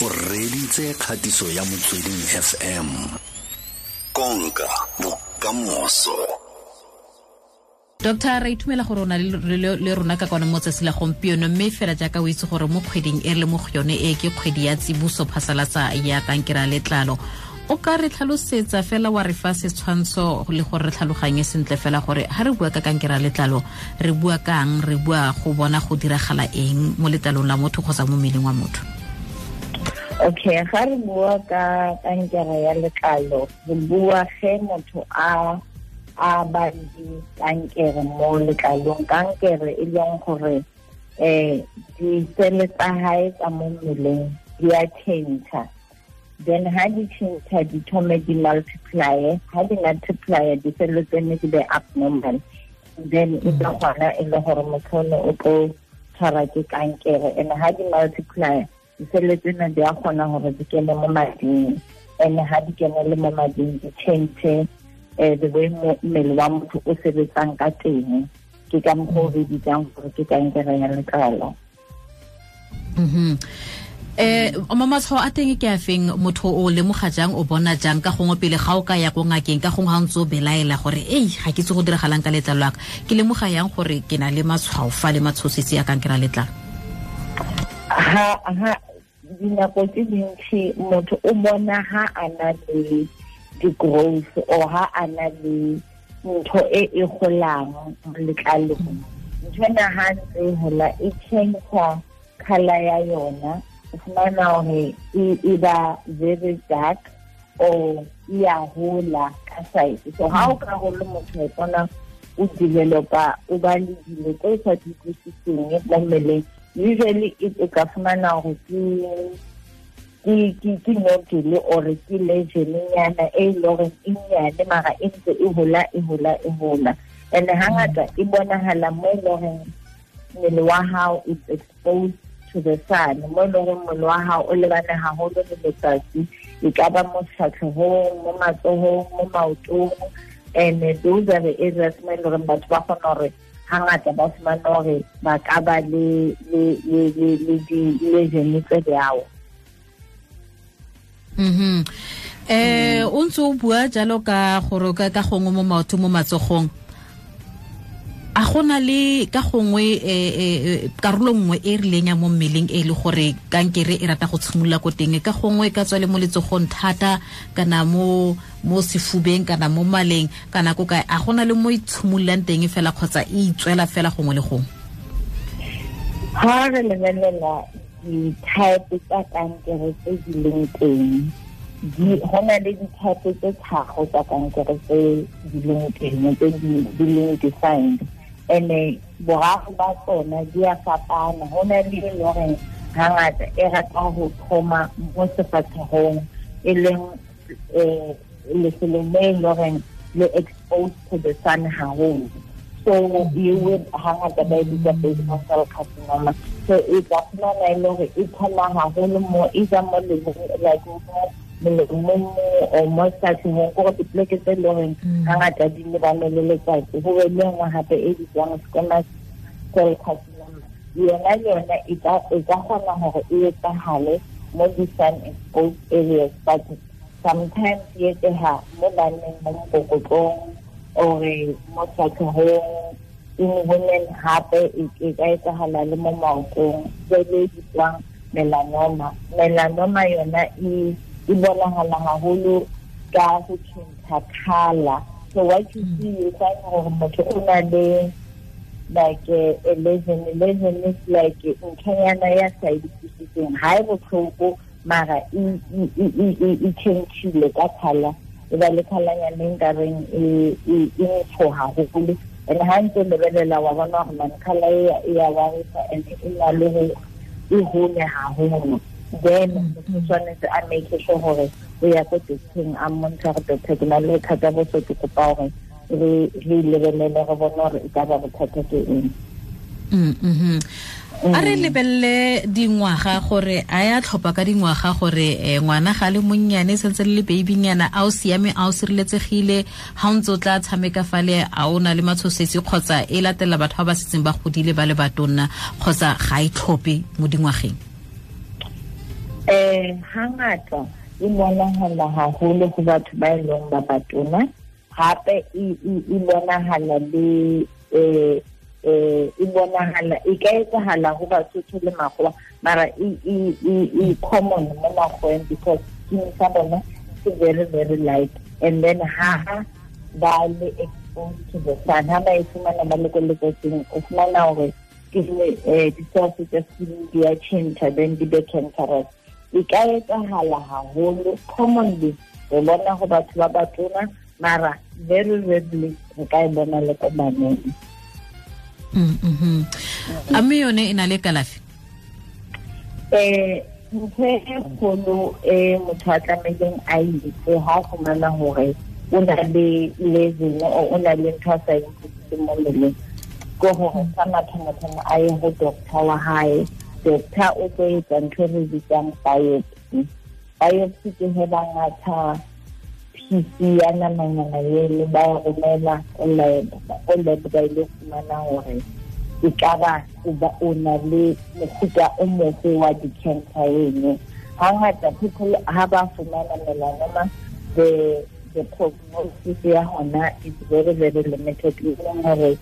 o reditse kgatiso ya motsweding fm konka bokamoso. Doctor re itumela gore o na le rona ka kwane mo tsatsi la gompieno mme fela jaaka o itse gore mo kgweding e re le mo go yone e ke kgwedi ya tsibuso phasalatsa ya kankera letlalo. O ka re tlhalosetsa fela wa re fa setshwantsho le gore re tlhaloganye sentle fela gore ha re bua ka kankera letlalo re bua kang re bua go bona go diragala eng mo letlalong la motho kgotsa mo mmeleng wa motho okay ga re bua ka kankere ya letlalo re bua ge motho a a ba le kankere mo letlalong. Kankere e leng gore um disele tsa gae tsa mo mmeleng di a tšhentšha then ha di tšhentšha di thome di multiplye. Ha di multiplye disele tsene di be abnormal. Then e ka gona e le gore motho one o tlo tshwara ke kankere. And ha di multiplye disele tsena di a kgona gore di kene mo mading. And ha di kene le mo mading di change um the way mmele wa motho o sebetsang ka teng. Ke ka mokgwa o re bitsang gore ke kankere ya letlalo. Um mo matshwao a teng ke a feng? Motho o lemoga jang o bona jang? Ka gongwe pele ga o ka ya ko ngakeng ka gongwe ga ntse o belaela gore ei ga ke itse go diragalang ka letlalo aka ke lemoga yang gore ke na le matshwao fa le matshositse ya kankera letlalo ha dinako tse dintšhi motho o bona ha a na le di-growth or ha a na le ntho e e golang mo letlalong nthwena ha ntse e gola e change color ya yona. O fumana gore e ba very dark or e a gola ka size. So o ka go le motho e bona o developa o ba le dilo tse sa di mo mmeleng usually e ka fumana gore ke nodule or ke lesionenyana e le gore e nnyane mara e ntse e hola e hola e and hangata mm. e bonagala mo e loreng mmele wa hao is exposed to the sun. Mo e loreng mmele wa hao o lebane haholo le letsatsi e ka ba mo tlhatlhogong mo matsogong mo maotong and those are the areas mo e batho ba kgona gore hangata ba fumana gore ba ka ba le di-lesion tse bjao mhm eh o ntse o bua jalo ka gore ka gongwe mo maotho mo matsogong a gona le ka gongwe um karolo nngwe e rileng ya mo mmeleng e le gore kankere e rata go tshimolola ko teng. Ka gongwe ka tswa le mo letsogong thata kana mo mo sefubeng kana mo maleng kana ko kae. A gona le mo e tshimololang teng fela kgotsa e itswela fela gongwe le gongwe? Ga re lebelela di-type tsa kankere tse di leng teng go na le di-type tse tlhago tsa kankere tse di leng teng tse di leng defined and-e borago ba tsona di a fapana. Go na le e loreng gangata e rata go thoma mo sefatlhegong e leng um lefelo le e le exposed to the sun haholo. So e would hangata ba e bitsa basal carcinoma. So e ka fumana e le gore e thoma haholo mo either mo like molomong or mo satlhegong kore dipleke tse e le goreng gangata di lebane le letsatsi go be. Le nngwe gape e bitswang squamous cell carcinoma yona yona e ka kgona gore e etsagale mo di-sun exposed areas but sometimes e etsega mo banneng mo mokokotlong ore mo satlhegong in women gape e ka etsagala le mo maotong tse le bitswang melanoma. Melanoma yona e e bonagala haholo ka go tšhentšha color so what you see is like gore motho o na le like a lesion lesion is like nthonyana ya sa e utlwisiseng ga e botlhoko mara e tšhentšhile ka color e ba le colornyana e nkareng e ntsho haholo. And ha ntse lebelela wa bona gore man color e ya warisa and e na le go e hole haholo. Then motho tshwanetse a make sure gore o ya ko docteng a mmontsha gore doctor ke na le kgata boso ke kopa gore re lebelele re bone gore e ka ba bothata ke eng. A re lebelele dingwaga gore a ya tlhopha ka dingwaga gore um ngwana ga le monnyane sentse le le babynyana a o siame a o sireletsegile ga o ntse o tla tshameka fale a o na le matshosetsi kgotsa e latela batho ba ba setseng ba godile ba le batonna kgotsa ga e tlhophe mo dingwageng um hangata e bonagala go batho ba e leng ba batona. Gape e bonagala le um e bonagala e ka etsagala go le magoa mara e common mo magoeng because sa bona se very very light and then ba le to the sun. Ba e fumana ba o fumana gore ke di-cells tsa di a change then di be cancerous e ka etsagala haholo. Commonly re bona go batho ba batona mara very rarely re ka e bona le ko baneng. Mm-hmm. a mme yone e na le kalafi? Um ntho e kgolo e motho a tlameileng a itse ga a fumana gore o na le level o na le ntho a sa e mo mmeleng ke gore sa mathomathomo a ye go doctor wa hae doctor o tlo etsa ntho re bitsang biopsy. Biopsy ke he ba ngatha piece ya namanyana ele ba ya romela ko lab ba ile fumana gore e ka ba o na le mofuta o mofe wa di-cancer eno. Hangata people ba fumana melanoma the the prognosis ya is very very limited. E leng gore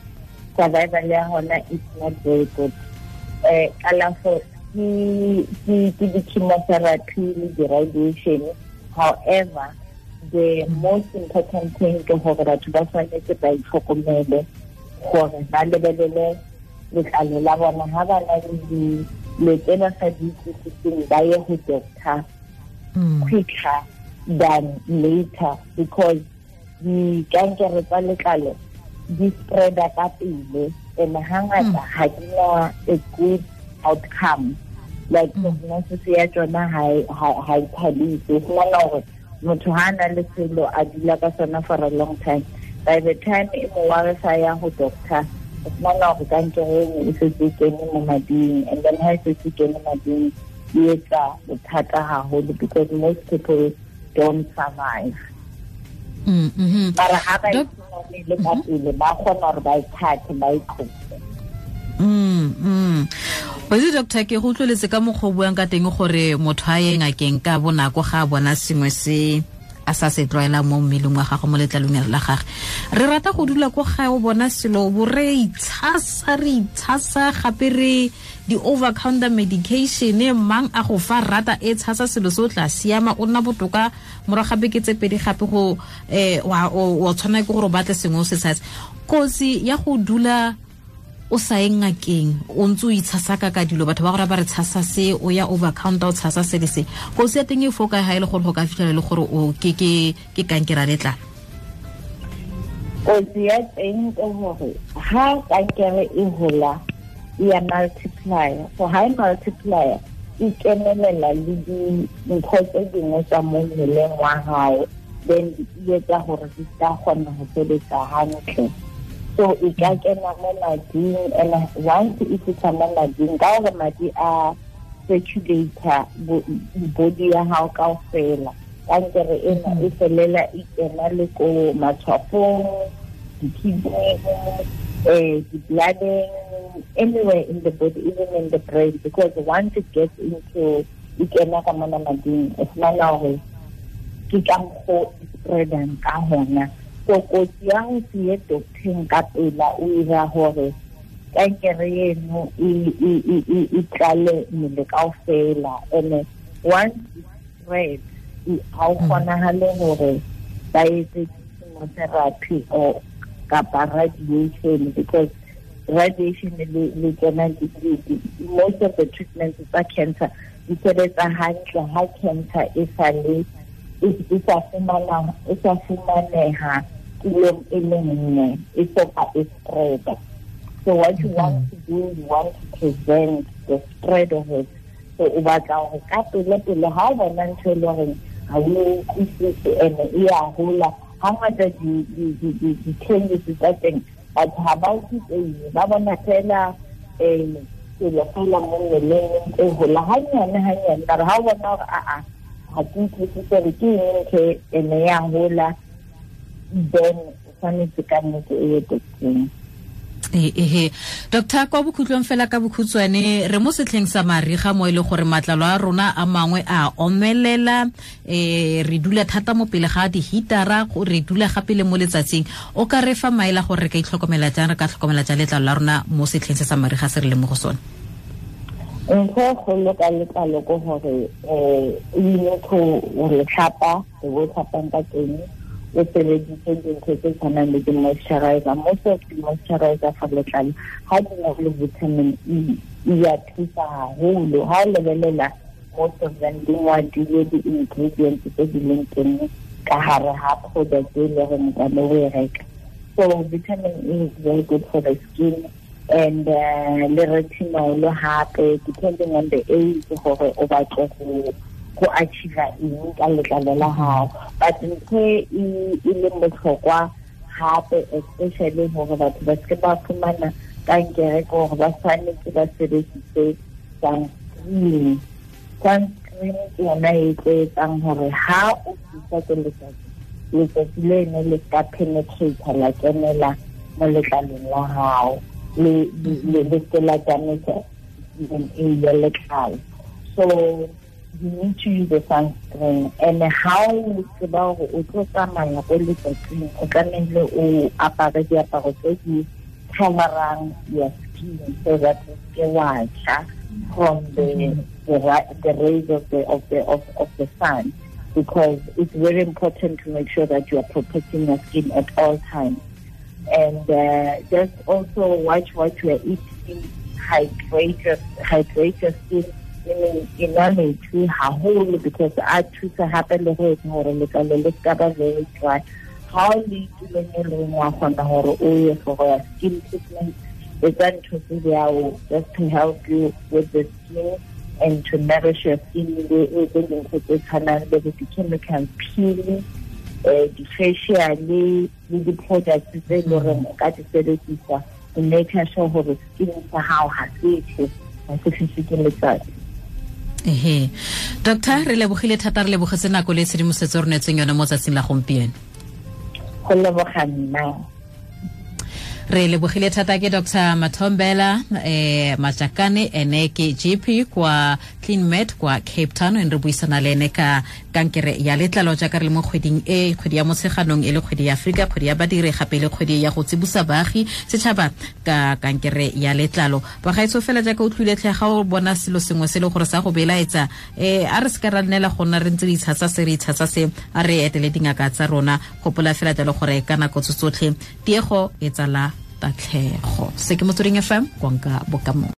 survival ya is not very good Eh, kalafo ke di-chemotherapy le di-radiation however the most important thing ke gore batho ba tshwanetse ba itlhokomele gore ba lebelele letlalo la bona. Ga ba na le dilo tse ba sa di utlwisiseng ba ye go doctor hmm. quicker than later because dikankere tsa letlalo di spreada ka pele and hangata ga di na a good outcome. Like mm. prognosis ya tsona ga e thabise. O fumana gore motho ha na le selo a dula ka sona for a long time by the time e mo waresa ya go doctor o fumana gore kankere eno e setse kene mo mading. And then ha e setse kene mading e etsa bothata haholo because most people don't survive mara ha ba le ka pele ba kgona gore ba e thathe ba e botse doctor ke go utlweletse ka mokgwa o buang ka teng gore motho a ye ngakeng ka bonako ga a bona sengwe se a sa se tlwaela mo mmeleng wa gago mo letlalong la gage re rata go dula ko gae o bona selo bo re itshasa re itshasa gape re di-over counter medication mang a go fa rata e tshasa selo se o tla siama o nna botoka. Morago gape ke tse pedi gape go um wa tshwana ke gore o batle sengwe o se tshase. Kosi ya go dula o sa ye ngakeng o ntse o itshasaka ka dilo batho ba gore ba re tshasa se o ya over counter o tshasa se le se kotsi ya teng e foka ga e le gore go ka fitlhela le gore o ke kankera letlalo kotsi ya teng ke gore ha kankere e hola ya multiplier so ha e multiplier e kenelela le dintho tse dingwe tsa mo mmeleng wa gago then e etsa gore di ka kgona go sebetsa hantle so e ka kena mo mading and once e fitlha mo mading ka gore madi a circulator body ya gago kao fela kankere ena e felela e kena le ko matshwafong di-kidneyng um di-blooding anywhere in the body even in the brain because once it gets into e kena ka mona mading e fumana gore ke ka mokgo e spreadang ka gona so kotsi ya go se ye docteng ka pela o ira gore kankere eno e tlale mmele kao fela and once spread ga o hmm. kgonagale gore ba etse chemotherapy or kapa radiation because radiation le tsona most of the treatments tsa cancer di sebetsa hantle ha cancer e sa fumaneha tulong e le e e spreada. So what you want to do you want to prevent the spread of it. So o batla gore ka pele pele ha o bona ntho e le goreng ga o utlwisise and e ya gola ga ngata di-changes tsa teng batho ga ba utlwiseye ba bona fela um selo fela mo mmeleng e gola gannyane gannyane kare ga o bona gore aa ga ke utlwisise gore ke eng ntho ene ya gola then o tshwanetse ka nnete e ye doctoreng ehe. Doctor kwa bokhutlong fela ka bokhutshwane re mo setlheng sa mariga mo e le gore matlalo a rona a mangwe a omelela um re dula thata mo pele ga dihitara re dula gape le mo letsatsing. O ka re fa maela gore re ka itlhokomela jang re ka tlhokomela jang letlalo la rona mo setlheng se sa mariga se re leng mo go sone? Ntho e kgolo ka letlalo ke gore um o ile go re tlhapa re bo tlhapang ka teng o sebedise dintho tse tshwanang le di-moisturizer. Most of di-moisturizer for letlalo. Ga di na le vitamin e e ya thusa haholo. Ha o lebelela most of them di ngwadile di-ingredients tse di leng teng ka gare ga product e le goreng tlabe o e reka. So vitamin e is very good for the skin and uh, le retinol hape depending on the age gore o batle go go achieve eng ka letlalo la gago but ntho e leng botlhokwa gape especially gore batho ba seke ba fumana kankere ke gore ba tshwanetse ba sebedise sunscreen sunscreen ke yona e tlo etsang gore ha o fisa ke letsatsi letsatsi le ene le ka penetrata la kenela mo letlalong la gago le se la damage ya letlalo so you need to use the sunscreen and how o tseba gore o tlo tsamaya ko letsatsing o tlamehile o apare diaparo tse di coverang your skin so that o from the, the the rays of the of the of, of the sun because it's very important to make sure that you are protecting your skin at all times and uh, just also watch what you are eating hydrate your, hydrate your skin e nwa metsi haholo because a thusa gape le go etsa gore letlalo le ska ba very dry ga o le tuleng e leng wa kgona gore o ye for ya skin treatment etsa ntho tse diao just to help you with the skin and to nourish your skin. Le etse dintho tse tshwanang le bo di-chemical peeling um di-facial le di-products tse e le goreng o ka di sebedisa to make sure gore skin sa gago ga se tle ga se fise ke letsatsi ehe doctor re lebogile thata re lebogetse nako le tshedimosetso re netseng yone mo tsatsing la gompieno go leboga nna re lebogile thata ke dr. Mathombela eh majakane ene ke gp kwa cleanmet kwa cape town en re buisana le ene ka kankere ya letlalo jaaka re le mo kgweding e kgwedi ya motsheganong e le kgwedi ya aforika kgwedi ya badiri gape le kgwedi ya go tsibusa baagi setšhaba ka kankere ya letlalo. Bagaetso fela jaaka o tlwile ga o bona selo sengwe se le gore sa go belaetsa um a re se ka ra nnela go nna re ntse re itshasa se re itshasa se a re etele dingaka tsa rona gopola fela jalo gore ka nako tso tsotlhe tiego e tsala tatlhego se ke motsweding fm konka bokamo